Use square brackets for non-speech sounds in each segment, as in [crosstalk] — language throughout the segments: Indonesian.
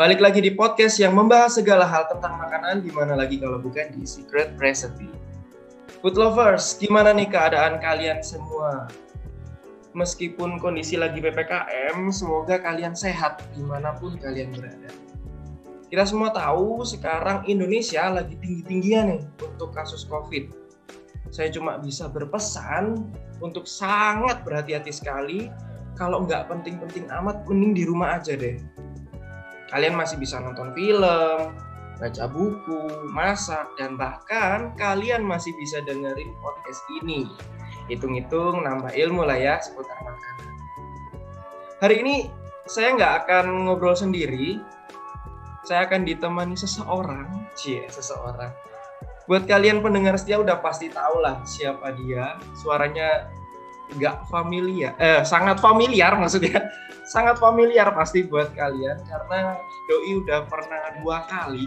Balik lagi di podcast yang membahas segala hal tentang makanan, gimana lagi kalau bukan di Secret Recipe. Food lovers, gimana nih keadaan kalian semua? Meskipun kondisi lagi PPKM, semoga kalian sehat di mana pun kalian berada. Kita semua tahu sekarang Indonesia lagi tinggi-tinggian nih untuk kasus COVID. Saya cuma bisa berpesan untuk sangat berhati-hati sekali. Kalau nggak penting-penting amat, mending di rumah aja deh Kalian masih bisa nonton film, baca buku, masak, dan bahkan kalian masih bisa dengerin podcast ini. Hitung-hitung nambah ilmu lah ya seputar makanan. Hari ini saya nggak akan ngobrol sendiri, saya akan ditemani seseorang, cie seseorang. Buat kalian pendengar setia udah pasti tahu lah siapa dia, suaranya nggak familiar, eh sangat familiar maksudnya sangat familiar pasti buat kalian karena Doi udah pernah dua kali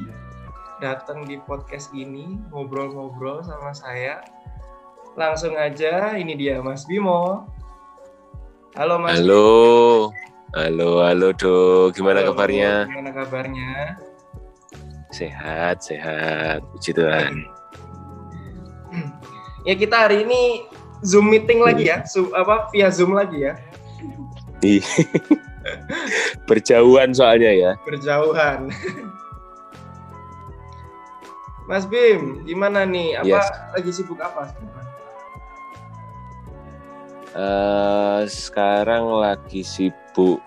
datang di podcast ini ngobrol-ngobrol sama saya. Langsung aja, ini dia Mas Bimo. Halo Mas. Halo, Bimo. halo, halo Do. Gimana halo, kabarnya? Gimana kabarnya? Sehat, sehat. Puji Tuhan. Ya kita hari ini Zoom meeting lagi ya, Zoom, apa via Zoom lagi ya. [laughs] Berjauhan soalnya ya. Berjauhan. Mas Bim, gimana nih? Apa yes. lagi sibuk apa sekarang? Uh, sekarang lagi sibuk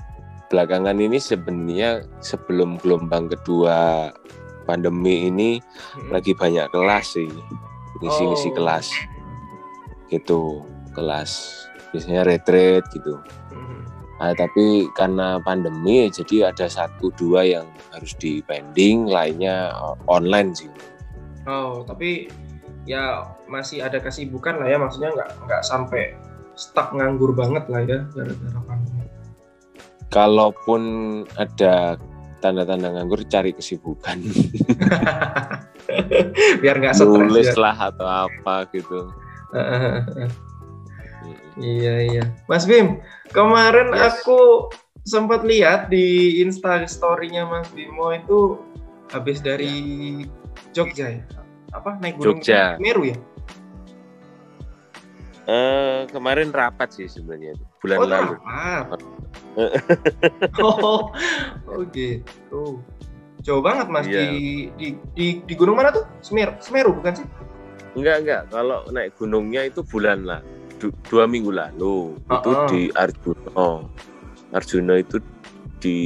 belakangan ini sebenarnya sebelum gelombang kedua pandemi ini hmm. lagi banyak kelas sih ngisi-ngisi oh. kelas gitu kelas biasanya retreat gitu Nah, tapi karena pandemi jadi ada satu dua yang harus di pending, lainnya eh, online sih. Oh, tapi ya masih ada kesibukan lah ya, maksudnya nggak nggak sampai stuck nganggur banget lah ya gara-gara pandemi. Kalaupun ada tanda-tanda nganggur, cari kesibukan. [laughs] Biar nggak stres. Nulis ya. lah atau apa gitu. Iya iya. Mas Bim, kemarin yes. aku sempat lihat di Insta story-nya Mas Bimo itu habis dari ya. Jogja ya. Apa naik gunung Jogja. Meru ya? Uh, kemarin rapat sih sebenarnya bulan oh, lalu. Rapat. [laughs] oh, oh gitu. Jauh banget mas iya. di, di di di gunung mana tuh? Semeru, Semeru bukan sih? Enggak enggak. Kalau naik gunungnya itu bulan lah du, dua minggu lalu uh -uh. itu di Arjuna Arjuna itu di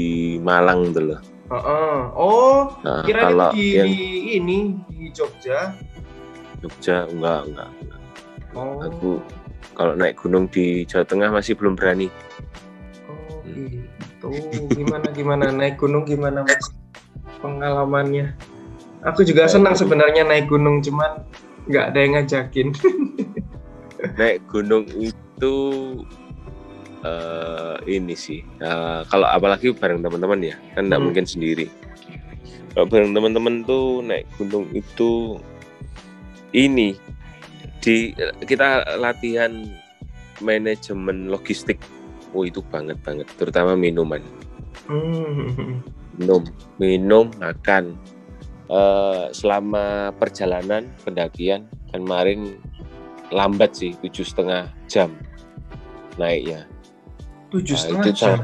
Malang tuh loh. Uh -uh. oh nah, kira kalau di, yang, di ini di Jogja? Jogja enggak enggak, enggak. Oh. aku kalau naik gunung di Jawa Tengah masih belum berani. Oh gitu. Gimana gimana? Naik gunung gimana mas? Pengalamannya. Aku juga senang sebenarnya naik gunung cuman nggak ada yang ngajakin [laughs] naik gunung itu uh, ini sih uh, kalau apalagi bareng teman-teman ya kan nggak hmm. mungkin sendiri kalau bareng teman-teman tuh naik gunung itu ini di kita latihan manajemen logistik oh itu banget banget terutama minuman hmm. minum minum makan uh, selama perjalanan pendakian kemarin lambat sih tujuh setengah jam naiknya. Tujuh nah, setengah jam?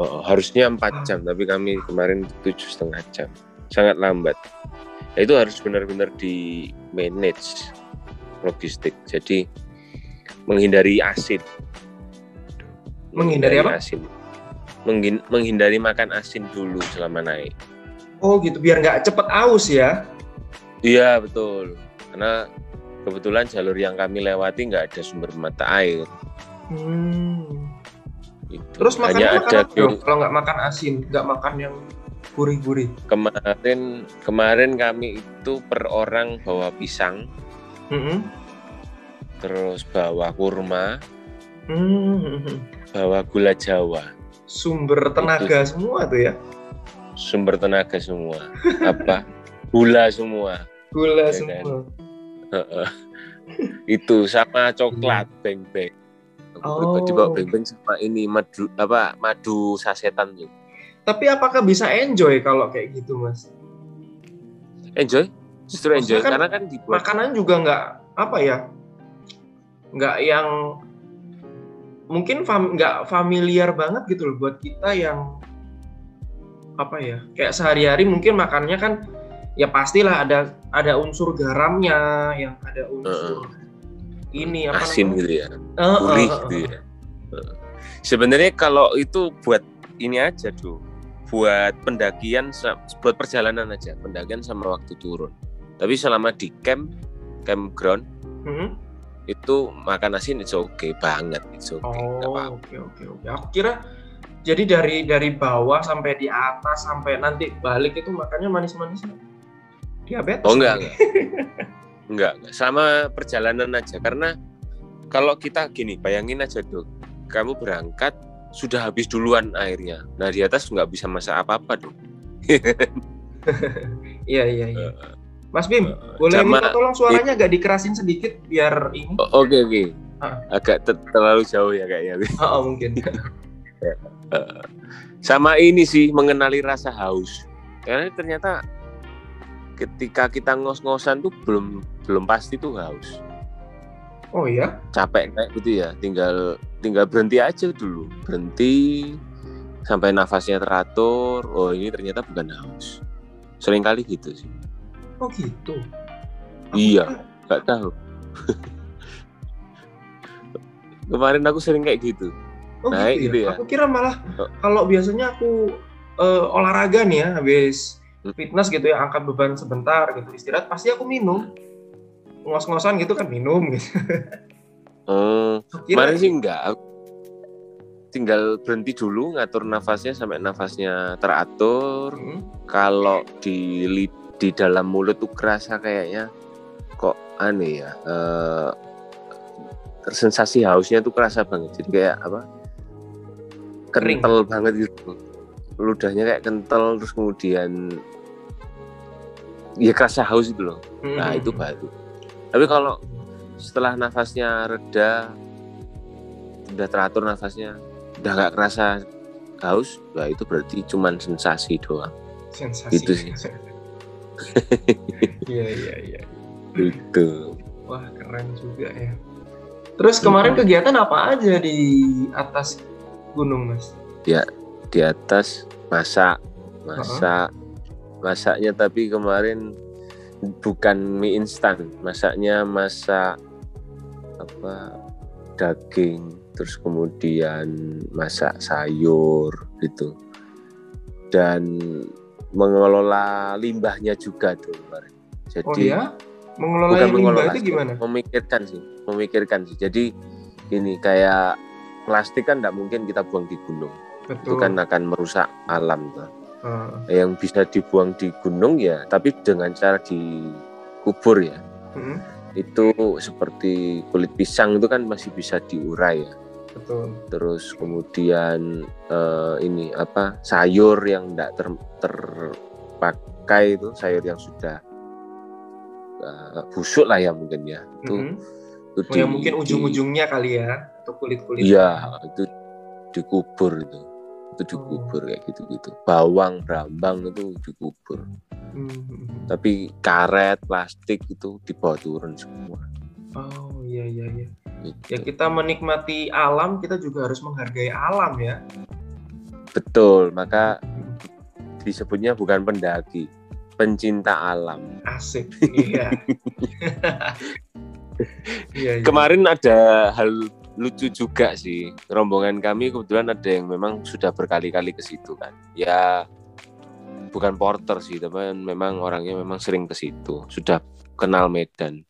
oh, harusnya empat ah. jam tapi kami kemarin tujuh setengah jam. Sangat lambat. Ya, itu harus benar-benar di manage logistik. Jadi menghindari asin. Menghindari, apa? asin. Menghin menghindari makan asin dulu selama naik. Oh gitu. Biar nggak cepet aus ya? Iya betul. Karena kebetulan jalur yang kami lewati nggak ada sumber mata air. Hmm. Itu. Terus makannya Hanya ada makan kalau nggak makan asin, nggak makan yang gurih-gurih. Kemarin kemarin kami itu per orang bawa pisang, mm -hmm. terus bawa kurma, mm -hmm. bawa gula jawa. Sumber tenaga itu. semua tuh ya? Sumber tenaga semua. Apa? Gula semua. Gula ya, semua. Kan? Itu sama coklat hmm. beng beng oh. coba beng beng sama ini madu apa madu sasetan tuh tapi apakah bisa enjoy kalau kayak gitu mas? Enjoy? Justru enjoy kan karena kan dibuat makanan juga nggak apa ya nggak yang mungkin fam- nggak familiar banget gitu loh buat kita yang apa ya kayak sehari-hari mungkin makannya kan ya pastilah ada ada unsur garamnya yang ada unsur ini apa asin namanya gitu ya eh, gurih eh, gitu eh. ya Eh. sebenarnya kalau itu buat ini aja tuh buat pendakian buat perjalanan aja pendakian sama waktu turun tapi selama di camp campground Hmm? itu makan asin itu oke banget itu oke apa-apa. Oh, oke oke oke. Aku kira jadi dari dari bawah sampai di atas sampai nanti balik itu makannya manis-manis. Diabetes. Oh enggak, enggak. [laughs] enggak, enggak. Sama perjalanan aja karena kalau kita gini, bayangin aja tuh, kamu berangkat sudah habis duluan airnya. Nah di atas nggak bisa masak apa-apa dong. [laughs] Iya iya iya. Mas Bim, Eh, boleh sama- minta tolong suaranya agak dikerasin sedikit biar ini. Oke oke, Ah. agak te- terlalu jauh ya kayaknya. [laughs] Oh, oh, mungkin. Sama ini sih mengenali rasa haus. Karena ternyata ketika kita ngos-ngosan tuh belum belum pasti tuh haus. Oh iya. capek kayak gitu ya tinggal tinggal berhenti aja dulu berhenti sampai nafasnya teratur oh ini ternyata bukan haus sering kali gitu sih Oh gitu. Aku Iya. kira- nggak tahu kemarin aku sering kayak gitu Oh Naik gitu, gitu ya. ya. Aku kira malah Oh. kalau biasanya aku eh, olahraga nih ya habis. Fitness gitu ya angkat beban sebentar gitu istirahat pasti aku minum. Ngos-ngosan gitu kan minum gitu. [laughs] kemarin sih enggak. Tinggal berhenti dulu ngatur nafasnya sampai nafasnya teratur. Hmm. kalau di di dalam mulut tuh kerasa kayaknya kok aneh ya eh, sensasi hausnya tuh kerasa banget. Jadi kayak apa? Kering. kental banget gitu. Ludahnya kayak kental terus kemudian ya kerasa haus itu loh nah Hmm. itu baru tapi kalau setelah nafasnya reda udah teratur nafasnya udah nggak kerasa haus ya itu berarti cuman sensasi doang sensasi. Gitu sih. Iya iya iya. itu Wah keren juga ya. Terus kemarin Hmm. kegiatan apa aja di atas gunung mas? di atas masak masak masaknya tapi kemarin bukan mie instan masaknya masak apa daging terus kemudian masak sayur gitu dan mengelola limbahnya juga tuh kemarin jadi Oh ya? Mengelola bukan limbah mengelola itu gimana? memikirkan sih memikirkan sih jadi ini kayak plastik kan tidak mungkin kita buang di gunung itu Betul. kan akan merusak alam tuh. Ah, yang bisa dibuang di gunung ya tapi dengan cara dikubur ya hmm, itu seperti kulit pisang itu kan masih bisa diurai ya betul. terus kemudian eh, ini apa sayur yang tidak ter, terpakai itu sayur yang sudah eh, busuk lah ya mungkin ya itu, Mhm. itu Oh, yang mungkin di- ujung-ujungnya kali ya atau kulit-kulit. Iya, itu dikubur itu. Itu dikubur kayak gitu-gitu. Bawang, brambang itu dikubur. Mhm. Tapi karet, plastik itu dibawa turun semua. Oh iya iya iya. Gitu. Ya kita menikmati alam, kita juga harus menghargai alam ya. Betul, maka disebutnya bukan pendaki, pencinta alam. Asik. Iya. [laughs] [laughs] Iya. iya. Kemarin ada hal lucu juga sih. Rombongan kami kebetulan ada yang memang sudah berkali-kali ke situ kan. Ya bukan porter sih, tapi memang orangnya memang sering ke situ. Sudah kenal Medan.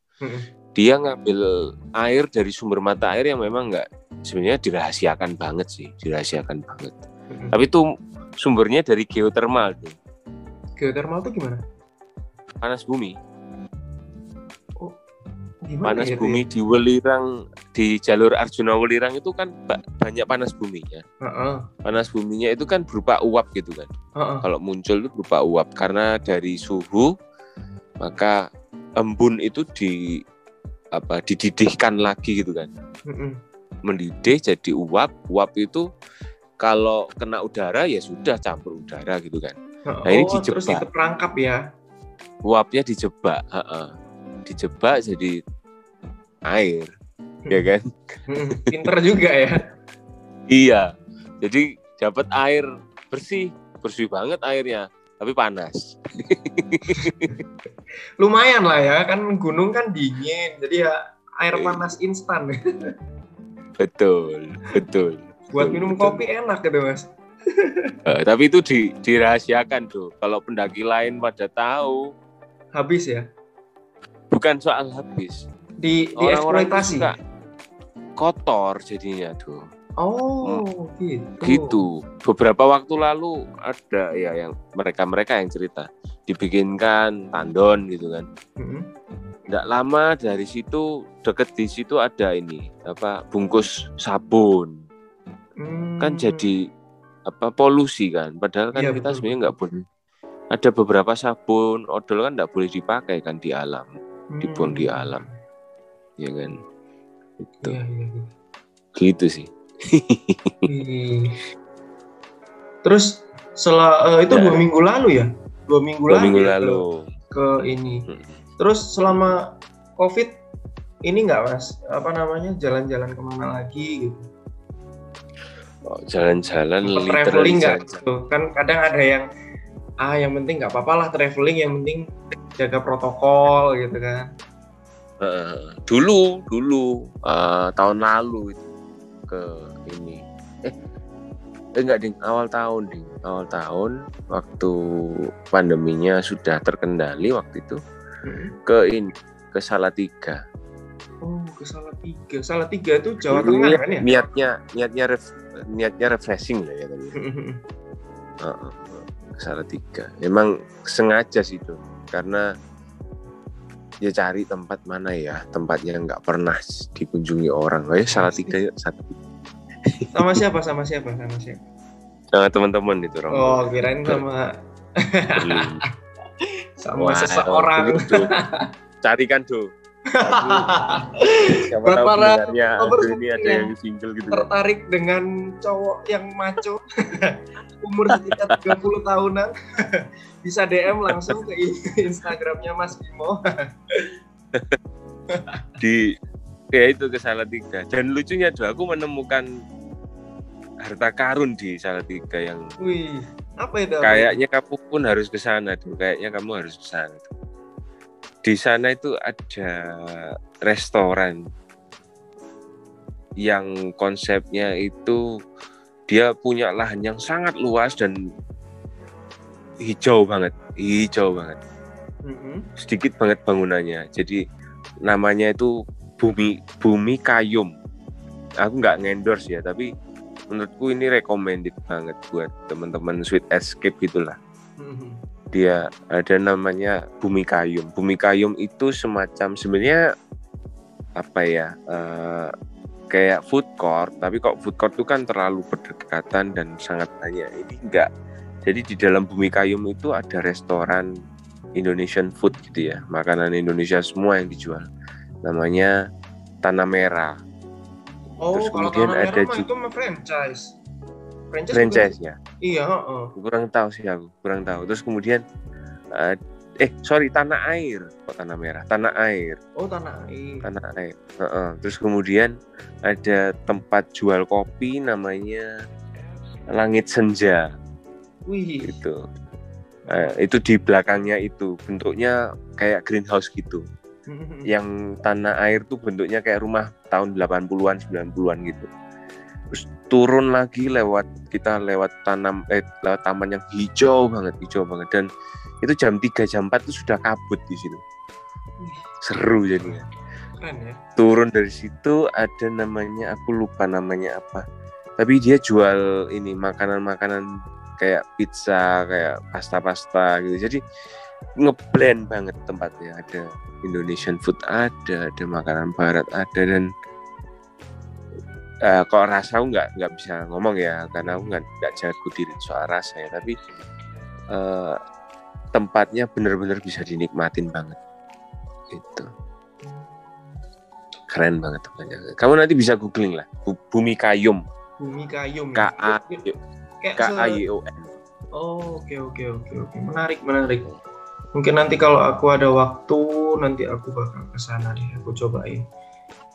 Dia ngambil air dari sumber mata air yang memang nggak sebenarnya dirahasiakan banget sih, dirahasiakan banget. Tapi itu sumbernya dari geotermal tuh, Geothermal itu gimana? panas bumi. Gimana panas gitu bumi di Welirang di jalur Arjuna Welirang itu kan ba- banyak panas buminya. Ya? Heeh. Panas buminya itu kan berupa uap gitu kan. Heeh. Kalau muncul itu berupa uap karena dari suhu maka embun itu di apa dididihkan lagi gitu kan. Mhm. Mendidih jadi uap, uap itu kalau kena udara ya sudah campur udara gitu kan Nah, ini oh, terus dijebak. itu perangkap ya. uapnya dijebak heeh. Dijebak jadi air ya kan [laughs] Pinter juga ya. iya jadi dapat air bersih bersih banget airnya tapi panas [laughs] Lumayan lah ya, kan gunung kan dingin. Jadi ya air Iya. panas instan. [laughs] betul betul Buat Betul, minum betul. kopi enak gitu, Mas. Eh, tapi itu di, dirahasiakan tuh kalau pendaki lain pada tahu Habis ya. Bukan soal habis. Di Orang-orang dieksploitasi. kotor jadinya tuh Oh, gitu. gitu. Beberapa waktu lalu ada ya yang mereka mereka yang cerita. Dibikinkan tandon gitu kan. Tidak lama dari situ deket di situ ada ini apa bungkus sabun. Hmm. kan jadi apa polusi kan. Padahal kan Iya, kita betul, sebenarnya nggak boleh. Ada beberapa sabun odol kan nggak boleh dipakai kan di alam dibuang di Hmm. alam ya kan itu Iya, iya, iya. gitu sih Ih. Terus setelah eh, itu Ya. dua minggu lalu ya, dua minggu dua lalu, minggu ya lalu ke, ke ini. Hmm. Terus selama COVID ini nggak mas, apa namanya jalan-jalan ke mana lagi gitu? Oh, jalan-jalan literally traveling nggak? Gitu. Kan kadang ada yang ah yang penting nggak apa-apa lah traveling, yang penting jaga protokol gitu kan. Heeh. dulu dulu eh, tahun lalu itu ke ini eh eh, enggak ding awal tahun ding awal tahun waktu pandeminya sudah terkendali waktu itu Hmm. ke ini ke Salatiga Oh ke Salatiga, Salatiga itu Jawa Tengah niat- kan ya? niatnya niatnya ref- niatnya refreshing lah ya tadi Heeh, ke Salatiga emang sengaja sih itu karena ya cari tempat mana ya tempatnya nggak pernah dikunjungi orang oh ya Salatiga yuk Salatiga sama siapa? Sama siapa? Sama siapa? sama teman-teman itu Romo. Oh kirain sama Hmm. [laughs] sama Wah, seseorang. [laughs] Carikan do. Siapa Buat tahu para ini ada yang single gitu. kan. tertarik dengan cowok yang maco [laughs] umur sekitar 30 tahunan [laughs] bisa DM langsung ke Instagramnya Mas Bimo. [laughs] Di ya itu ke Salatiga. Dan lucunya do aku menemukan harta karun di Salatiga yang Wih, apa itu? kayaknya kamu pun harus ke sana tuh. Kayaknya kamu harus ke sana. tuh. Di sana itu ada restoran yang konsepnya itu dia punya lahan yang sangat luas dan hijau banget, hijau banget. Mm-mm. Sedikit banget bangunannya. Jadi namanya itu bumi bumi kayum. Aku nggak ngendorse ya, tapi menurutku ini recommended banget buat teman-teman sweet escape gitulah Mhm. Dia ada namanya Bumi Kayum. Bumi Kayum itu semacam sebenarnya apa ya eh, kayak food court, tapi kok food court itu kan terlalu berdekatan dan sangat banyak. Ini enggak. Jadi di dalam Bumi Kayum itu ada restoran Indonesian food gitu ya, makanan Indonesia semua yang dijual. Namanya Tanah Merah. Oh, Terus kalau kemudian Tanah Merah ada mah juga- itu mah franchise. Franchise. bukan? Franchise-nya. Iya, heeh. kurang tahu sih aku kurang tahu terus kemudian eh, eh sorry tanah air kok tanah merah tanah air Oh, Tanah Air. tanah air Heeh. terus kemudian ada tempat jual kopi namanya langit senja Wih. gitu Eh, itu di belakangnya itu bentuknya kayak greenhouse gitu Mhm. yang tanah air tuh bentuknya kayak rumah tahun 80-an 90-an gitu terus turun lagi lewat kita lewat tanam eh lewat taman yang hijau banget hijau banget. Dan itu jam 3 jam 4 itu sudah kabut di situ. Seru jadinya keren ya. turun dari situ ada namanya aku lupa namanya apa. Tapi dia jual ini makanan-makanan kayak pizza kayak pasta-pasta gitu. Jadi ngeblend banget tempatnya. Ada Indonesian food ada ada makanan barat ada. Dan eh kalau rasa aku nggak nggak bisa ngomong ya karena aku nggak nggak jago diri soal rasa ya tapi eh, tempatnya benar-benar bisa dinikmatin banget itu keren banget tempatnya kamu nanti bisa googling lah Bu- bumi kayum Bumi Kayum. K A Kayak K A Y O N. Oh, oke oke oke oke. Menarik menarik. Mungkin nanti kalau aku ada waktu nanti aku bakal ke sana deh. Aku cobain.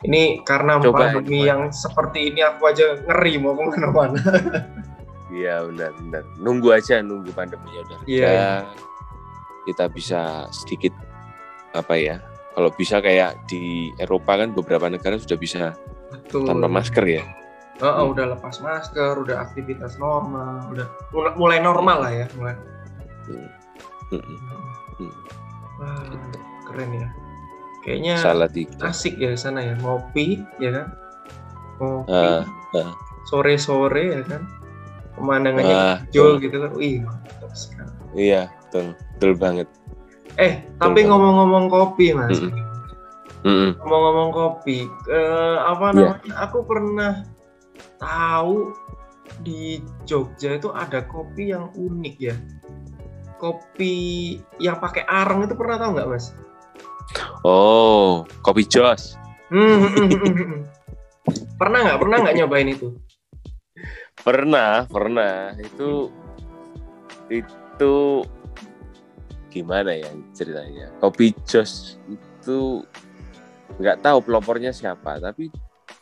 Ini karena Cobain, pandemi cobain. yang seperti ini aku aja ngeri mau ke mana-mana. [laughs] Iya benar benar. Nunggu aja nunggu pandeminya udah reda. Iya, iya. Kita bisa sedikit apa ya? Kalau bisa kayak di Eropa kan beberapa negara sudah bisa Betul. tanpa masker ya. Oh, oh, udah lepas masker, udah aktivitas normal, udah mulai, normal lah ya, mulai. Mm-mm. Hmm. Wah, keren ya. Kayaknya Salah tiga. asik ya sana ya, ngopi ya kan, ngopi Ah, ah. sore-sore ya kan, pemandangannya Ah, hijau gitu kan, wih mantap sekali. Iya, betul, betul banget. Eh, tapi Betul. ngomong-ngomong kopi mas, Mm-mm. Mm-mm. ngomong-ngomong kopi, eh, apa Iya. namanya? Aku pernah tahu di Jogja itu ada kopi yang unik ya. Kopi yang pakai arang itu pernah tahu nggak mas? Oh, kopi jos. Hmm, hmm, hmm, hmm, hmm. pernah nggak? Pernah nggak nyobain itu? Pernah, pernah. Itu itu gimana ya ceritanya? Kopi jos itu nggak tahu pelopornya siapa, tapi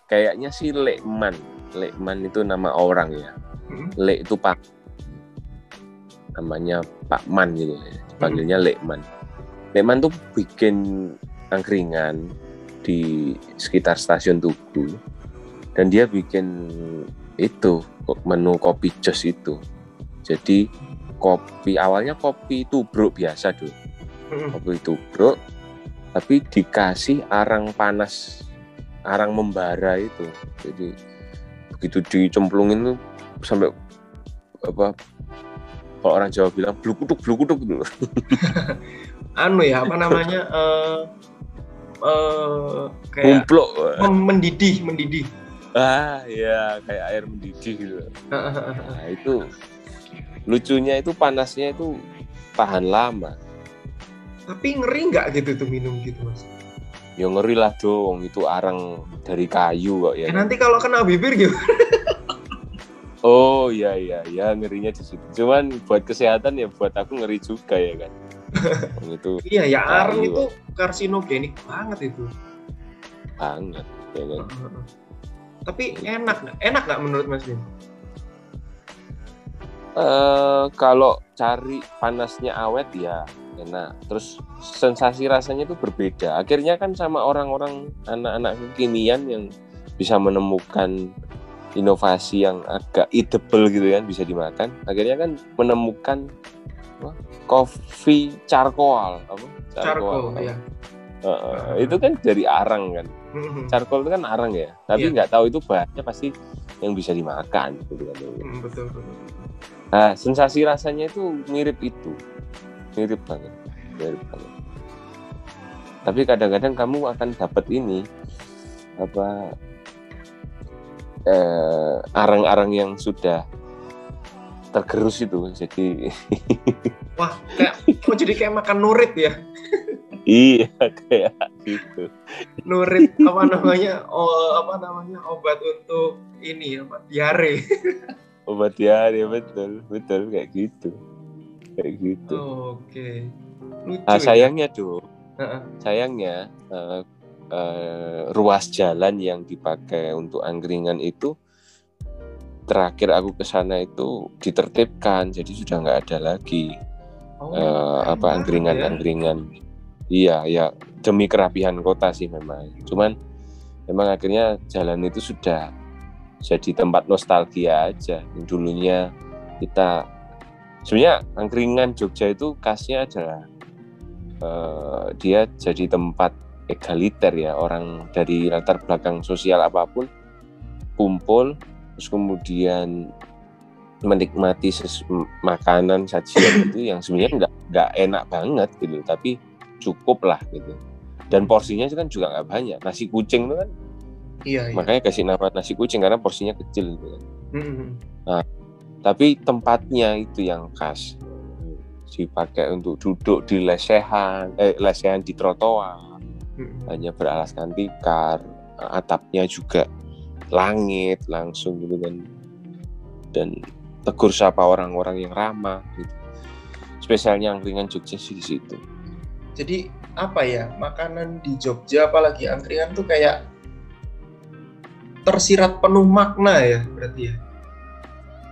kayaknya si Lekman. Lekman itu nama orang ya. Hmm. Lek itu Pak namanya Pak Man gitu ya. Dipanggilnya Lekman. Lekman tuh bikin angkringan di sekitar stasiun Tugu dan dia bikin itu menu kopi jos itu. Jadi kopi awalnya kopi tubruk biasa dulu, Hmm. kopi tubruk tapi dikasih arang panas, arang membara itu. Jadi begitu dicemplungin tuh sampai apa kalau orang Jawa bilang blukutuk blukutuk gitu. [laughs] Anu ya, apa namanya? [laughs] eh eh, kayak mendidih, mendidih. Ah, ya kayak air mendidih gitu. Nah, itu lucunya itu panasnya itu tahan lama. Tapi ngeri nggak gitu tuh minum gitu mas? Ya ngeri lah dong, itu arang dari kayu kok Eh, ya. nanti kalau kena bibir gitu. Oh iya iya ya ngerinya di situ. Cuman buat kesehatan ya buat aku ngeri juga ya kan. Itu Iya ya arang itu karsinogenik banget itu. banget ya kan. Tapi enak nggak? Enak nggak menurut Mas Bin? Eh kalau cari panasnya awet ya enak. Terus sensasi rasanya itu berbeda. Akhirnya kan sama orang-orang anak-anak kekinian yang bisa menemukan inovasi yang agak edible gitu kan bisa dimakan. Akhirnya kan menemukan apa, coffee charcoal apa? Charcoal apa? ya. Eh, eh, itu kan dari arang kan. Charcoal itu kan arang ya. Tapi Iya. nggak tahu itu bahannya pasti yang bisa dimakan gitu kan. Hmm, betul betul. Nah, sensasi rasanya itu mirip itu. Mirip banget. Mirip banget. Tapi kadang-kadang kamu akan dapat ini apa eh, arang-arang yang sudah tergerus itu. Jadi [laughs] Wah, kayak kok jadi kayak makan nurit ya? iya kayak gitu. Nurit apa namanya? Oh, apa namanya? Obat untuk ini apa? Diare. [laughs] Obat diare betul, betul kayak gitu. Kayak gitu. Oke. Lucu. Nah, ya? sayangnya tuh, Heeh. sayangnya eh, eh, ruas jalan yang dipakai untuk angkringan itu terakhir aku ke sana itu ditertibkan, jadi sudah nggak ada lagi Oh, keren apa banget angkringan ya. Iya, ya demi kerapihan kota sih memang. Cuman memang akhirnya jalan itu sudah jadi tempat nostalgia aja. Yang dulunya kita sebenarnya angkringan Jogja itu khasnya adalah eh, dia jadi tempat egaliter ya orang dari latar belakang sosial apa pun kumpul terus kemudian menikmati makanan sajian [clears throat] itu yang sebenarnya nggak nggak enak banget gitu tapi cukup lah gitu dan porsinya itu kan juga nggak banyak nasi kucing itu kan Iya, iya. makanya kasih nama nasi kucing karena porsinya kecil gitu kan. Hmm, tapi tempatnya itu yang khas dipakai untuk duduk di lesehan eh lesehan di trotoar hmm. hanya beralaskan tikar atapnya juga langit langsung gitu kan dan tegur sapa orang-orang yang ramah gitu. Spesialnya angkringan Jogja sih di situ. Jadi apa ya makanan di Jogja apalagi angkringan tuh kayak tersirat penuh makna ya berarti ya.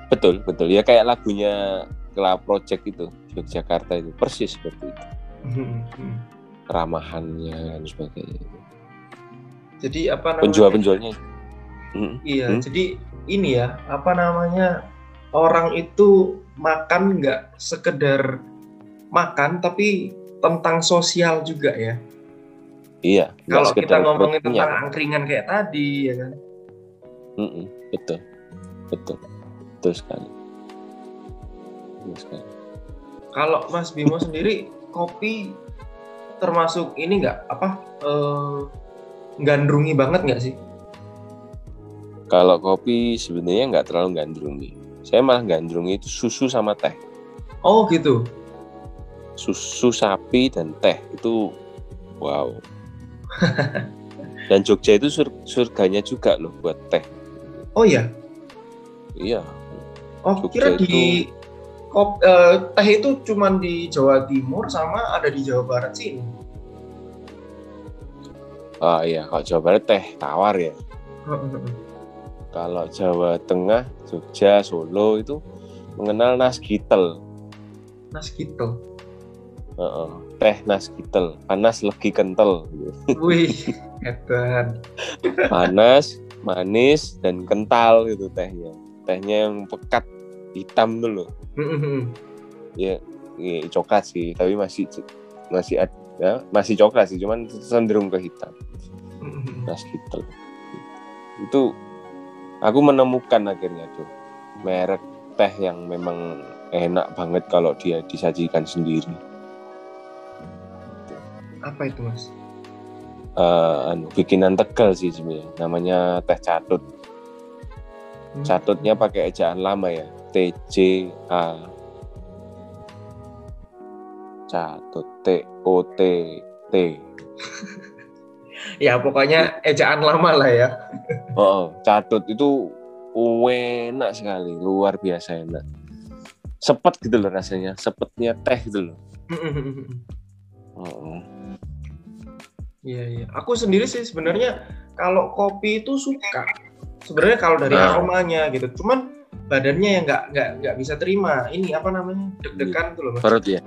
betul betul. Ya kayak lagunya Kela Project itu Yogyakarta itu. Persis seperti itu. Keramahannya dan sebagainya. Jadi apa namanya? penjual-penjualnya Hmm. Iya, Hmm? jadi ini ya, apa namanya? Orang itu makan nggak sekedar makan, tapi tentang sosial juga ya. iya Kalau kita ngomongin perut tentang kenyang. angkringan kayak tadi, ya kan. Mm-mm, betul betul betul sekali betul sekali Kalau Mas Bimo sendiri kopi termasuk ini nggak apa eh, gandrungi banget nggak sih? Kalau kopi sebenarnya nggak terlalu gandrungi. Saya malah gandrungi itu susu sama teh. Oh gitu. Susu sapi dan teh itu wow. [laughs] dan Jogja itu sur- surganya juga loh buat teh. Oh ya. Iya. Oh Jogja kira di kop, eh, teh itu cuman di Jawa Timur sama ada di Jawa Barat sini. Ah iya, kalau Jawa Barat teh tawar ya. Kalau Jawa Tengah, Jogja, Solo itu mengenal nasgitel. Nas gitu. Heeh. Teh nasgitel, panas legi kental. Wih, [laughs] hebat. Panas, manis dan kental itu tehnya. Tehnya yang pekat hitam tuh loh. ya, ya coklat sih tapi masih masih ada ya, masih coklat sih cuman cenderung ke hitam hitam itu aku menemukan akhirnya tuh merek teh yang memang enak banget kalau dia disajikan sendiri. Apa itu mas? Anu, bikinan tegal sih sebenarnya. Namanya teh catut. Hmm. catutnya pakai ejaan lama ya. T J A. Catut. T O T T [laughs] Ya pokoknya ejaan lama lah ya. Oh, catut itu enak sekali, luar biasa enak. Sepet gitu loh rasanya, sepetnya teh gitu loh. Oh, Iya iya. Aku sendiri sih sebenarnya kalau kopi itu suka. Sebenarnya kalau dari Ah. aromanya gitu. Cuman badannya yang nggak nggak nggak bisa terima. Ini apa namanya? Deg-degan tuh loh mas. perut ya.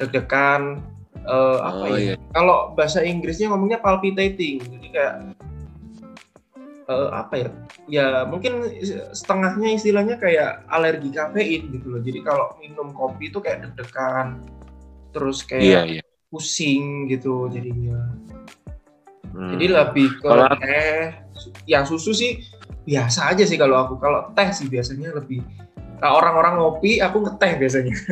Deg-degan. Eh, apa Oh, ya? iya. Kalau bahasa Inggrisnya ngomongnya palpitating. Jadi kayak eh, apa ya? Ya mungkin setengahnya istilahnya kayak alergi kafein gitu loh. Jadi kalau minum kopi itu kayak deg-degan. Terus kayak Iya iya. pusing gitu jadinya. Hmm. Jadi lebih ke Kalau- teh. Yang susu sih biasa aja sih kalau aku. Kalau teh sih biasanya lebih orang-orang ngopi, aku ngeteh biasanya. [laughs]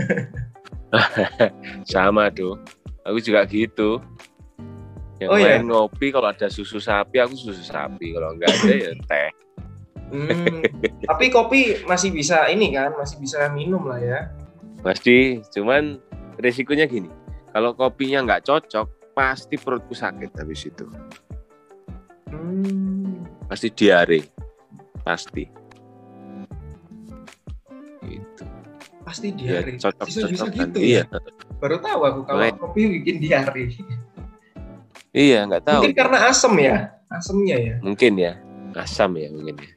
[laughs] sama tuh. Aku juga gitu. Yang Oh, iya? lain ngopi kalau ada susu sapi, aku susu sapi. Kalau enggak ada ya [laughs] teh. Hmm, tapi kopi masih bisa ini kan, masih bisa minum lah ya. Pasti, cuman resikonya gini. Kalau kopinya nggak cocok, pasti perutku sakit habis itu. Hmm, Pasti diare. Pasti. Gitu. Pasti Ya, diare. cocok Bisa bisa gitu Iya, ya. Baru tahu aku kalau Makanya- kopi bikin diare. iya nggak tahu. Mungkin karena asam ya, asamnya ya. Mungkin ya, asam ya mungkin ya.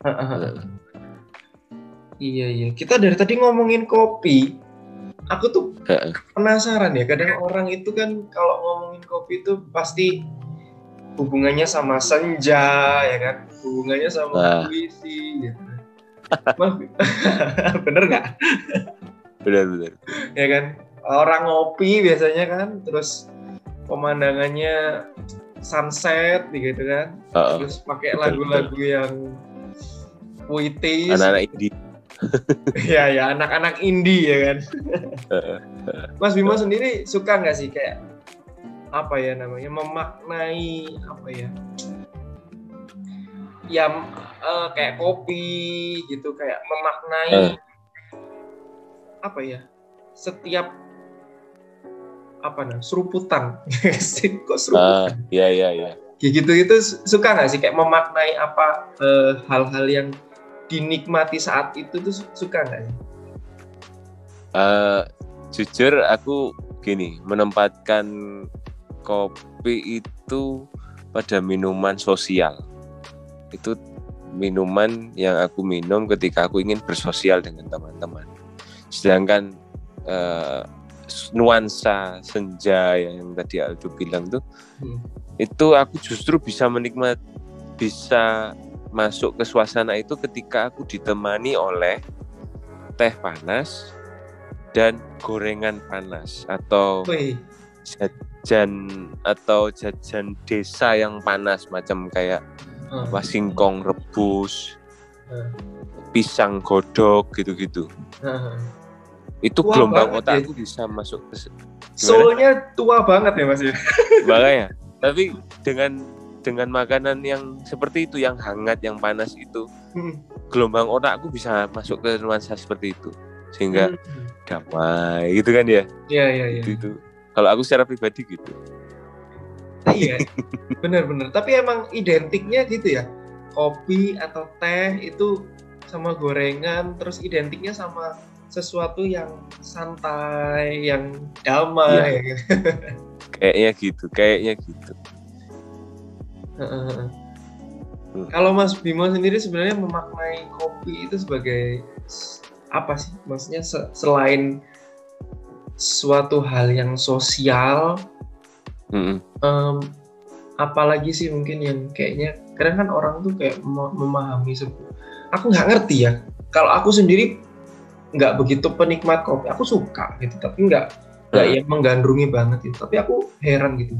Iya iya. Kita dari tadi ngomongin kopi. Aku tuh penasaran ya. Kadang orang itu kan kalau ngomongin kopi itu pasti hubungannya sama senja ya kan, hubungannya sama Nah. puisi gitu. [laughs] Bener nggak? Benar-benar. Ya kan. Orang ngopi biasanya kan, terus pemandangannya sunset gitu kan, Heeh. terus pakai lagu-lagu yang puitis. Anak-anak indie. [laughs] ya ya anak-anak indie ya kan. Mas Bimo sendiri suka nggak sih kayak apa ya namanya memaknai apa ya? Ya eh, kayak kopi gitu kayak memaknai Eh. Apa ya? Setiap apa nah seruputan [laughs] kok seruputan iya iya iya. kayak gitu itu suka nggak sih kayak memaknai apa eh, hal-hal yang dinikmati saat itu tuh suka nggak sih? Uh, jujur aku gini menempatkan kopi itu pada minuman sosial itu minuman yang aku minum ketika aku ingin bersosial dengan teman-teman sedangkan uh, nuansa senja yang tadi Aldo bilang tuh hmm. itu aku justru bisa menikmati bisa masuk ke suasana itu ketika aku ditemani oleh teh panas dan gorengan panas atau Wih. jajan atau jajan desa yang panas macam kayak hmm. apa singkong rebus hmm. pisang godok gitu-gitu hmm. Itu tua gelombang otakku ya. bisa masuk ke soalnya tua banget ya mas ya? [laughs] Makanya. Tapi dengan dengan makanan yang seperti itu yang hangat yang panas itu hmm. gelombang otakku bisa masuk ke nuansa seperti itu. Sehingga hmm. damai gitu kan ya? Iya iya iya. Itu, itu. kalau aku secara pribadi gitu. Iya. Benar-benar tapi emang identiknya gitu ya? Kopi atau teh itu sama gorengan terus identiknya sama sesuatu yang santai yang damai iya. [laughs] kayaknya gitu kayaknya gitu kalau Mas Bimo sendiri sebenarnya memaknai kopi itu sebagai apa sih? Maksudnya selain suatu hal yang sosial, mm-hmm. um, apalagi sih mungkin yang kayaknya kadang kan orang tuh kayak memahami sebuah. Aku nggak ngerti ya. Kalau aku sendiri nggak begitu penikmat kopi, aku suka gitu, tapi nggak nggak mm. yang menggandrungi banget gitu. Tapi aku heran gitu.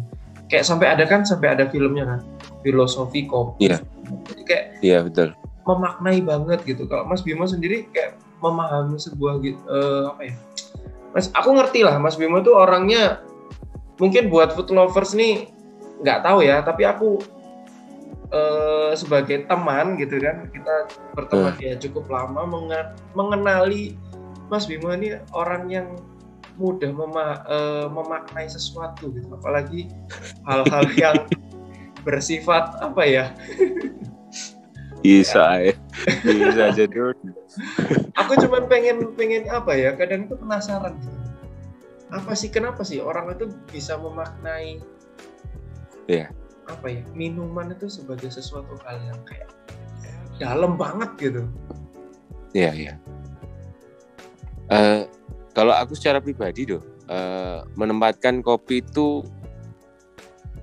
Kayak sampai ada kan sampai ada filmnya kan, filosofi kopi. Iya. Jadi kayak Iya betul. Memaknai banget gitu. Kalau Mas Bimo sendiri kayak memahami sebuah uh, apa ya Mas aku ngerti lah Mas Bimo tuh orangnya mungkin buat food lovers nih nggak tahu ya tapi aku uh, sebagai teman gitu kan kita berteman hmm. ya cukup lama mengenali Mas Bimo ini orang yang mudah mema uh, memaknai sesuatu gitu. Apalagi hal-hal [laughs] yang bersifat apa ya? Bisa ya. Bisa jadi aku cuma pengen pengen apa ya kadang itu penasaran apa sih kenapa sih orang itu bisa memaknai ya apa ya minuman itu sebagai sesuatu hal yang kayak dalam banget gitu iya iya uh, kalau aku secara pribadi doh uh, menempatkan kopi itu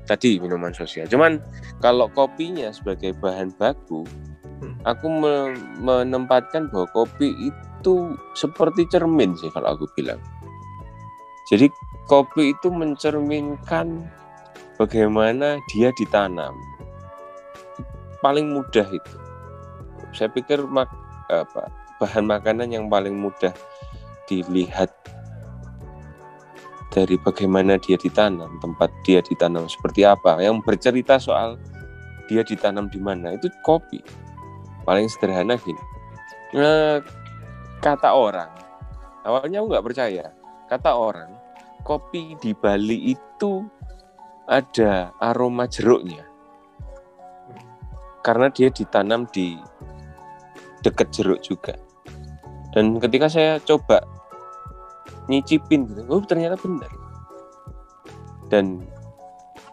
tadi minuman sosial. Cuman kalau kopinya sebagai bahan baku, hmm. aku me menempatkan bahwa kopi itu seperti cermin sih kalau aku bilang. Jadi kopi itu mencerminkan bagaimana dia ditanam. Paling mudah itu. Saya pikir mak apa bahan makanan yang paling mudah dilihat dari bagaimana dia ditanam, tempat dia ditanam seperti apa, yang bercerita soal dia ditanam di mana itu kopi. Paling sederhana gini. Nah, kata orang, awalnya aku nggak percaya. Kata orang, kopi di Bali itu ada aroma jeruknya. Karena dia ditanam di dekat jeruk juga. Dan ketika saya coba nyicipin gitu oh ternyata benar dan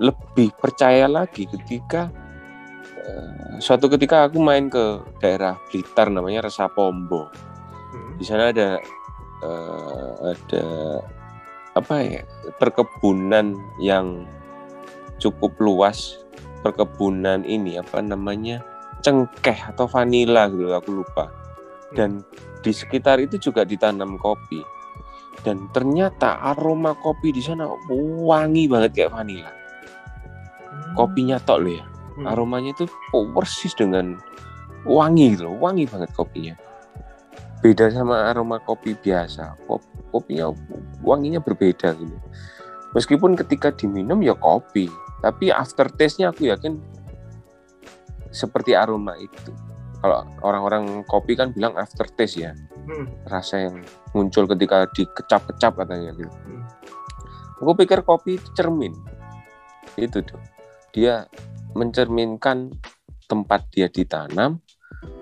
lebih percaya lagi ketika uh, suatu ketika aku main ke daerah Blitar namanya Resa Pombo hmm. di sana ada uh, ada apa ya perkebunan yang cukup luas perkebunan ini apa namanya cengkeh atau vanila gitu aku lupa dan di sekitar itu juga ditanam kopi dan ternyata aroma kopi di sana wangi banget kayak vanila. Hmm. Kopinya tok loh ya. Hmm. Aromanya itu persis dengan wangi loh, wangi banget kopinya. Beda sama aroma kopi biasa. Kopinya wanginya berbeda gitu. Meskipun ketika diminum ya kopi, tapi aftertaste-nya aku yakin seperti aroma itu. Kalau orang-orang kopi kan bilang aftertaste ya hmm. rasa yang muncul ketika dikecap-kecap katanya gitu. Hmm. Aku pikir kopi itu cermin, itu tuh dia mencerminkan tempat dia ditanam,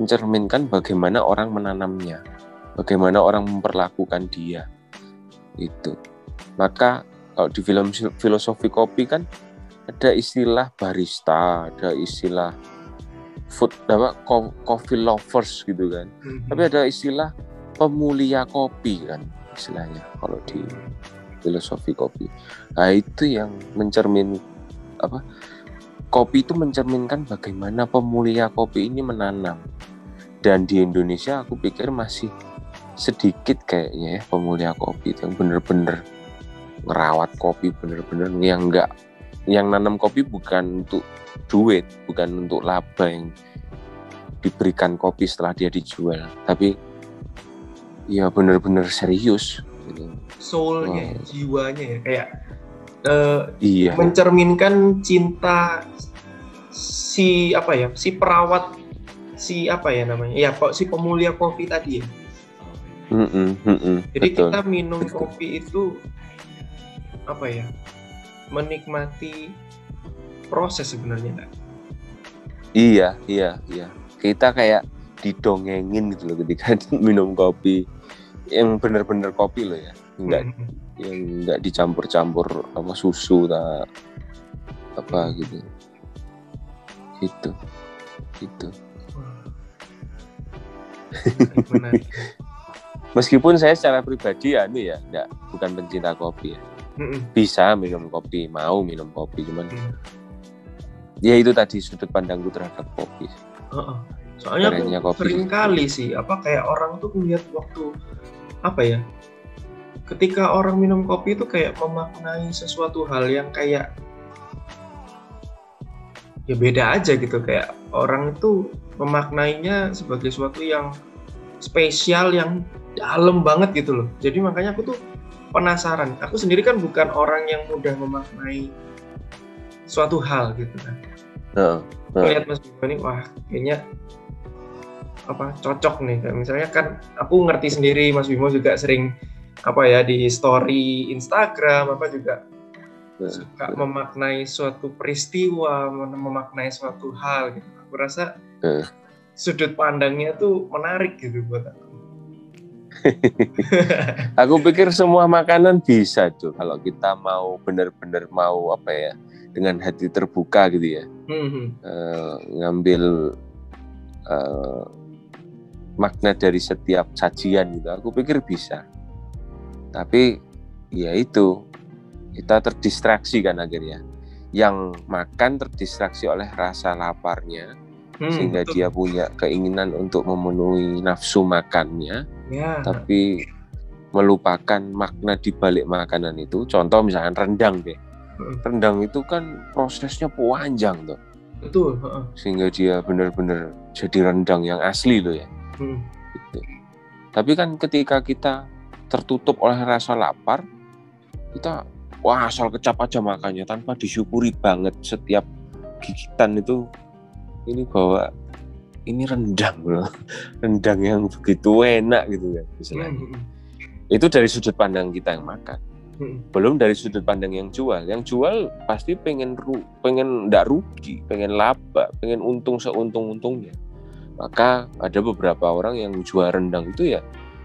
mencerminkan bagaimana orang menanamnya, bagaimana orang memperlakukan dia. Itu. Maka kalau di film filosofi kopi kan ada istilah barista, ada istilah food apa coffee lovers gitu kan. Mm-hmm. Tapi ada istilah pemulia kopi kan istilahnya kalau di filosofi kopi. Nah, itu yang mencermin apa? Kopi itu mencerminkan bagaimana pemulia kopi ini menanam. Dan di Indonesia aku pikir masih sedikit kayaknya ya pemulia kopi itu yang bener-bener ngerawat kopi bener-bener yang enggak yang nanam kopi bukan untuk duit bukan untuk laba yang diberikan kopi setelah dia dijual tapi ya bener-bener serius gitu. soulnya oh. jiwanya ya kayak uh, iya mencerminkan cinta si apa ya si perawat si apa ya namanya ya kok si pemulia kopi tadi ya mm -mm, mm -mm, jadi betul. kita minum betul. kopi itu apa ya menikmati proses sebenarnya kan? Iya, iya, iya. Kita kayak didongengin gitu loh ketika [laughs] minum kopi yang bener-bener kopi loh ya. Enggak hmm. yang enggak dicampur-campur sama susu tak apa gitu. Itu. Itu. [laughs] Meskipun saya secara pribadi ya ini ya enggak bukan pencinta kopi ya bisa minum kopi mau minum kopi cuman mm. ya itu tadi sudut pandangku terhadap kopi uh-uh. soalnya aku kopi. sering kali sih apa kayak orang tuh melihat waktu apa ya ketika orang minum kopi itu kayak memaknai sesuatu hal yang kayak ya beda aja gitu kayak orang itu memaknainya sebagai sesuatu yang spesial yang dalam banget gitu loh jadi makanya aku tuh penasaran. Aku sendiri kan bukan orang yang mudah memaknai suatu hal gitu kan. Uh, uh. Lihat Mas Bimo ini, wah kayaknya apa cocok nih. Kayak misalnya kan aku ngerti sendiri Mas Bimo juga sering apa ya di story Instagram apa juga uh, suka uh. memaknai suatu peristiwa, memaknai suatu hal gitu. Aku rasa uh. sudut pandangnya tuh menarik gitu buat aku [laughs] aku pikir semua makanan bisa tuh kalau kita mau benar-benar mau apa ya dengan hati terbuka gitu ya. Mm-hmm. uh, ngambil uh, makna dari setiap sajian gitu. Aku pikir bisa. Tapi ya itu kita terdistraksi kan akhirnya. Yang makan terdistraksi oleh rasa laparnya hmm, sehingga betul. dia punya keinginan untuk memenuhi nafsu makannya ya. tapi melupakan makna di balik makanan itu contoh misalnya rendang deh rendang itu kan prosesnya panjang tuh betul sehingga dia benar-benar jadi rendang yang asli loh ya hmm. gitu. tapi kan ketika kita tertutup oleh rasa lapar kita wah asal kecap aja makannya tanpa disyukuri banget setiap gigitan itu ini bawa ini rendang loh rendang yang begitu enak gitu kan misalnya hmm. itu dari sudut pandang kita yang makan hmm. belum dari sudut pandang yang jual yang jual pasti pengen ru pengen ndak rugi pengen laba pengen untung seuntung untungnya maka ada beberapa orang yang jual rendang itu ya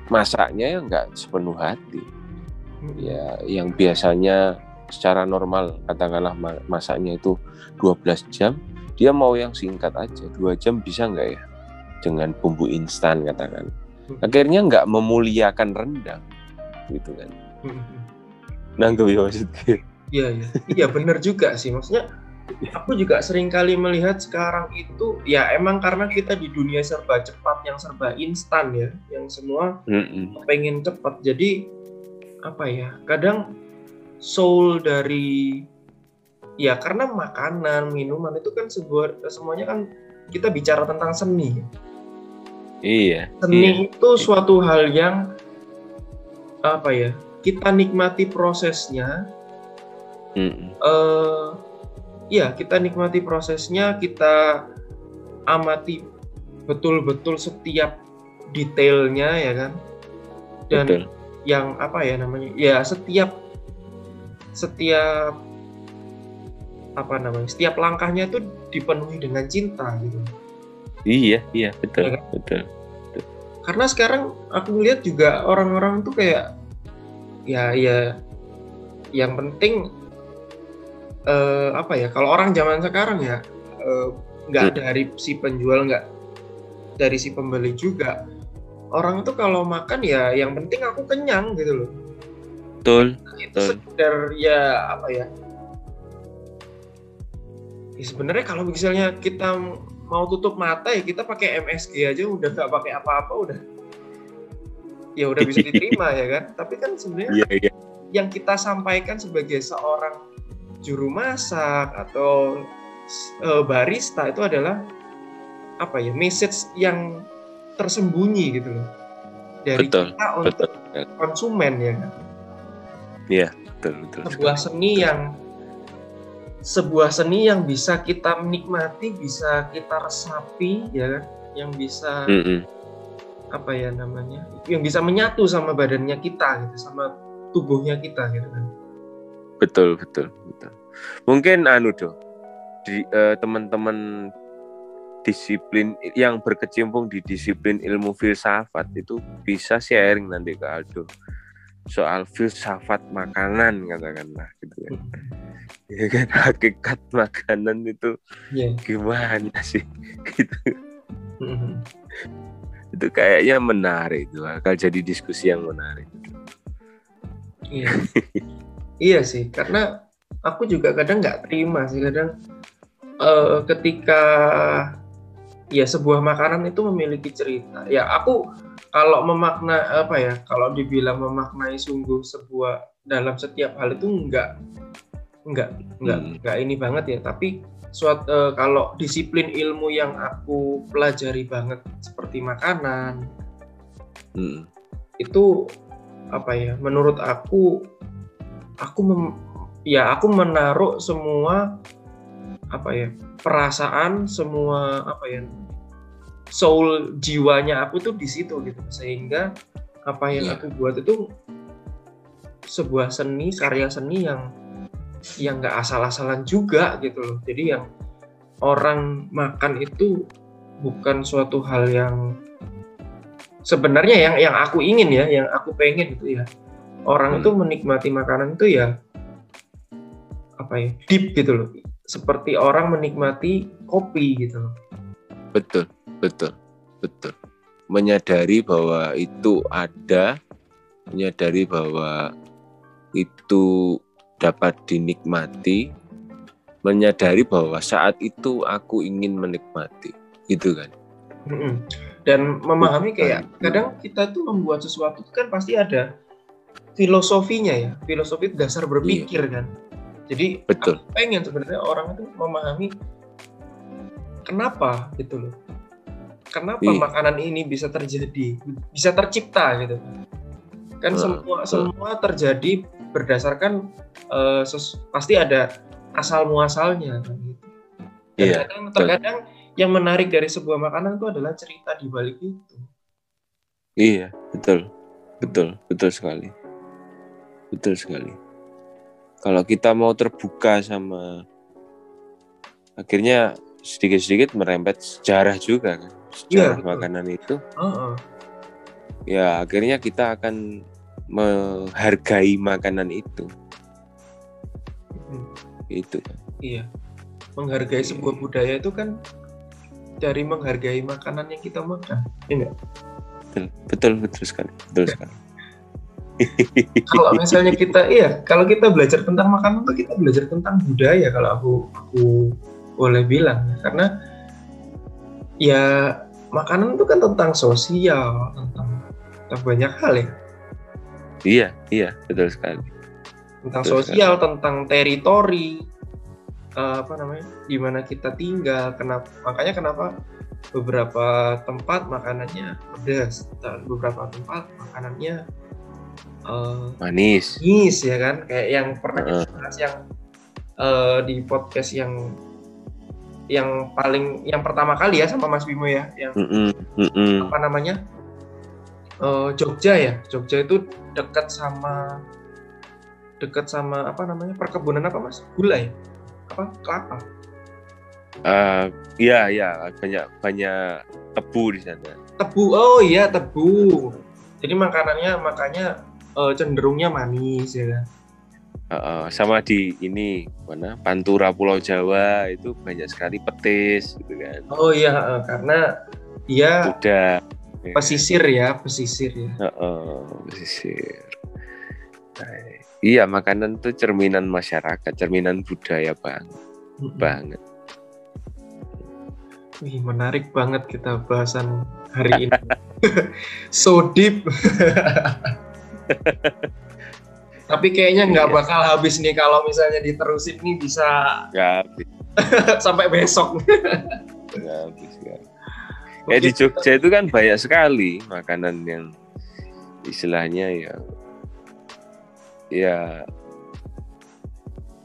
masaknya ya nggak sepenuh hati hmm. ya yang biasanya secara normal katakanlah masaknya itu 12 jam dia mau yang singkat aja dua jam bisa nggak ya? Dengan bumbu instan katakan. Hmm. akhirnya nggak memuliakan rendang gitu kan. Nangkep ya maksudnya iya iya. Iya benar juga sih. Maksudnya aku juga sering kali melihat sekarang itu ya emang karena kita di dunia serba cepat yang serba instan ya yang semua mm pengen cepat. Jadi apa ya kadang soul dari ya karena makanan minuman itu kan sebuah semuanya kan kita bicara tentang seni iya seni iya. itu suatu hal yang apa ya kita nikmati prosesnya mm. uh, ya kita nikmati prosesnya kita amati betul-betul setiap detailnya ya kan dan Betul. yang apa ya namanya ya setiap setiap apa namanya setiap langkahnya itu dipenuhi dengan cinta gitu iya iya betul Ya kan? betul karena sekarang aku ngeliat juga orang-orang tuh kayak ya ya yang penting eh, apa ya kalau orang zaman sekarang ya eh, nggak Hmm. dari si penjual nggak dari si pembeli juga orang tuh kalau makan ya yang penting aku kenyang gitu loh betul itu Betul. sekedar ya apa ya Ya, sebenarnya kalau misalnya kita mau tutup mata ya kita pakai MSG aja udah nggak pakai apa-apa udah. Ya udah bisa diterima ya kan? Tapi kan sebenarnya iya iya. yang kita sampaikan sebagai seorang juru masak atau eh, barista itu adalah apa ya message yang tersembunyi gitu loh. Dari Betul, kita untuk betul. konsumen ya kan? Betul betul sebuah seni yang sebuah seni yang bisa kita menikmati, bisa kita resapi, ya kan? Yang bisa Mm-mm. apa ya namanya? Yang bisa menyatu sama badannya kita gitu, sama tubuhnya kita gitu kan. betul betul betul mungkin anu do di eh, teman-teman disiplin yang berkecimpung di disiplin ilmu filsafat itu bisa sharing nanti ke Aldo soal filsafat makanan katakanlah gitu kan ya kan [laughs] hakikat makanan itu Iya. gimana sih [laughs] gitu Mhm. itu kayaknya menarik itu akan jadi diskusi yang menarik Iya. iya sih, karena aku juga kadang nggak terima sih kadang eh, ketika ya sebuah makanan itu memiliki cerita. Ya aku kalau memakna apa ya, kalau dibilang memaknai sungguh sebuah dalam setiap hal itu enggak enggak enggak Hmm. enggak ini banget ya, tapi suat eh, kalau disiplin ilmu yang aku pelajari banget seperti makanan Mm. itu apa ya menurut aku aku mem- ya aku menaruh semua apa ya perasaan semua apa ya soul jiwanya aku tuh di situ gitu sehingga apa yang Iya. aku buat itu sebuah seni karya seni yang yang nggak asal-asalan juga gitu loh jadi yang orang makan itu bukan suatu hal yang sebenarnya yang yang aku ingin ya, yang aku pengen itu ya. Orang Hmm. itu menikmati makanan itu ya apa ya? deep gitu loh. Seperti orang menikmati kopi gitu loh. betul betul betul menyadari bahwa itu ada menyadari bahwa itu dapat dinikmati menyadari bahwa saat itu aku ingin menikmati gitu kan. Dan memahami kayak kadang kita tuh membuat sesuatu kan pasti ada filosofinya ya, filosofi dasar berpikir kan. Jadi Iya. Betul. aku pengen sebenarnya orang itu memahami kenapa gitu loh. Kenapa Iya. makanan ini bisa terjadi, bisa tercipta gitu. Kan Betul, semua betul. semua terjadi berdasarkan ses- pasti ada asal muasalnya kan gitu. Iya, Terkadang, terkadang yang menarik dari sebuah makanan itu adalah cerita di balik itu. iya betul betul betul sekali betul sekali kalau kita mau terbuka sama akhirnya sedikit-sedikit merembet sejarah juga kan sejarah Iya, betul. makanan itu Heeh. Ya akhirnya kita akan menghargai makanan itu Hmm. itu Iya. Menghargai sebuah budaya itu kan dari menghargai makanan yang kita makan. Ya nggak? betul betul betul sekali betul sekali Kalau misalnya kita iya, kalau kita belajar tentang makanan tuh kita belajar tentang budaya kalau aku aku boleh bilang. Karena ya makanan itu kan tentang sosial, tentang, tentang banyak hal ya. iya iya betul sekali Tentang Betul sosial, tentang teritori, eh, apa namanya, di mana kita tinggal. Kenapa? Makanya kenapa beberapa tempat makanannya pedas, dan beberapa tempat makanannya eh, manis manis ya kan kayak yang pernah kita Heeh. bahas yang eh, di podcast yang yang paling yang pertama kali ya sama Mas Bimo ya yang Mm-mm, mm-mm. apa namanya Eh, Jogja ya? Jogja itu dekat sama dekat sama apa namanya? Perkebunan apa Mas? Gula ya apa? Kelapa? Uh, iya iya. Banyak banyak tebu di sana. tebu. Oh iya tebu. Jadi makanannya makanya eh, cenderungnya manis ya kan? Uh, uh, sama di ini mana? Pantura Pulau Jawa itu banyak sekali petis gitu kan. oh iya eh, karena dia Udah. Pesisir ya pesisir ya Uh, uh, pesisir. Nah, iya makanan itu cerminan masyarakat, cerminan budaya banget banget. Wih, menarik banget kita bahasan hari ini. [laughs] so deep. [laughs] Tapi kayaknya nggak Iya. bakal habis nih kalau misalnya diterusin nih bisa Gak habis, [laughs] sampai besok. gak habis. Ya di Jogja itu kan banyak sekali makanan yang istilahnya ya ya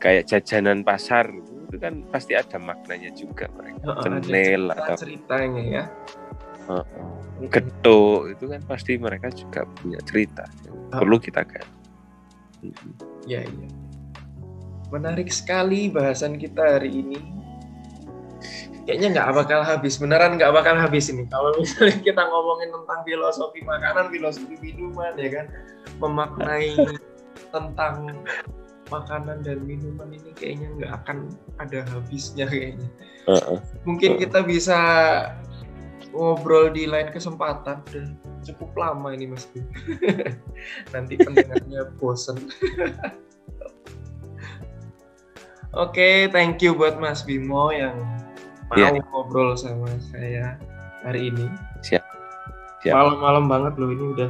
kayak jajanan pasar itu kan pasti ada maknanya juga mereka. Ada Cenel atau ceritanya ya. getuk itu kan pasti mereka juga punya cerita Ah. perlu kita kan. Ya, iya. Menarik sekali bahasan kita hari ini. Kayaknya nggak bakal habis, beneran nggak bakal habis ini. Kalau misalnya [laughs] kita ngomongin tentang filosofi makanan, filosofi minuman, ya kan, memaknai tentang makanan dan minuman ini kayaknya nggak akan ada habisnya kayaknya. Heeh. Mungkin kita bisa ngobrol di lain kesempatan. Udah cukup lama ini Mas. [laughs] Nanti pendengarnya bosen. [laughs] Oke, thank you buat Mas Bimo yang mau Iya. ngobrol sama saya hari ini. Siap. Siap. Malam-malam banget loh ini udah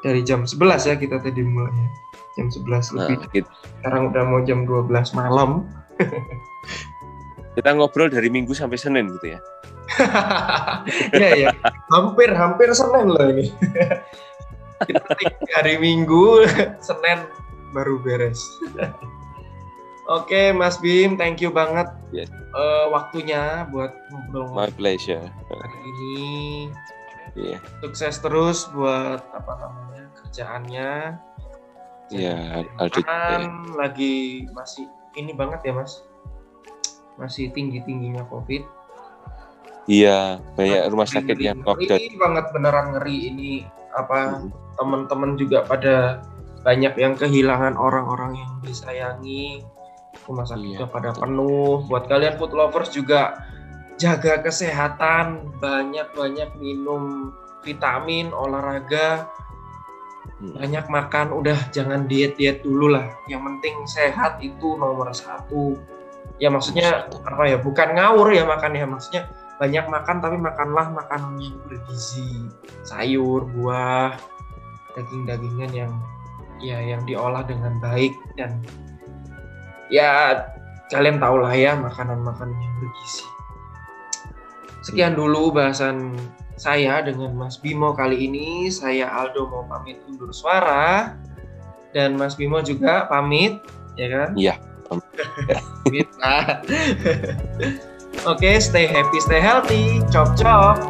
dari jam 11 ya kita tadi mulainya. Jam 11 Nah, lebih. kita, Sekarang udah mau jam 12 malam. [laughs] kita ngobrol dari Minggu sampai Senin gitu ya. [laughs] Iya ya, hampir hampir Senin loh ini. [laughs] Kita hari Minggu, Senin baru beres. Oke, Mas Bim, thank you banget Yes. eh, waktunya buat ngobrol My pleasure. hari ini. Iya. Sukses terus buat apa namanya kerjaannya. Iya. Kan lagi masih ini banget ya, Mas. Masih tinggi tingginya COVID. Iya, banyak rumah sakit Ngeri- yang lockdown. ngeri banget beneran ngeri ini apa Mhm. teman-teman juga pada banyak yang kehilangan orang-orang yang disayangi rumah sakitnya Iya, pada betul. penuh. Buat kalian food lovers juga jaga kesehatan. Banyak-banyak minum vitamin olahraga. Hmm. banyak makan. Udah jangan diet-diet dulu lah. Yang penting sehat itu nomor satu. Ya maksudnya apa ya? Bukan ngawur ya makan ya maksudnya banyak makan tapi makanlah makanan yang bergizi. Sayur buah daging-dagingan yang ya yang diolah dengan baik dan ya kalian tahu lah ya makanan-makanan yang bergizi. Sekian dulu bahasan saya dengan Mas Bimo kali ini. Saya Aldo mau pamit undur suara. Dan Mas Bimo juga pamit ya kan? Iya. pamit. Lah [laughs] Oke, stay happy, stay healthy. Chop chop.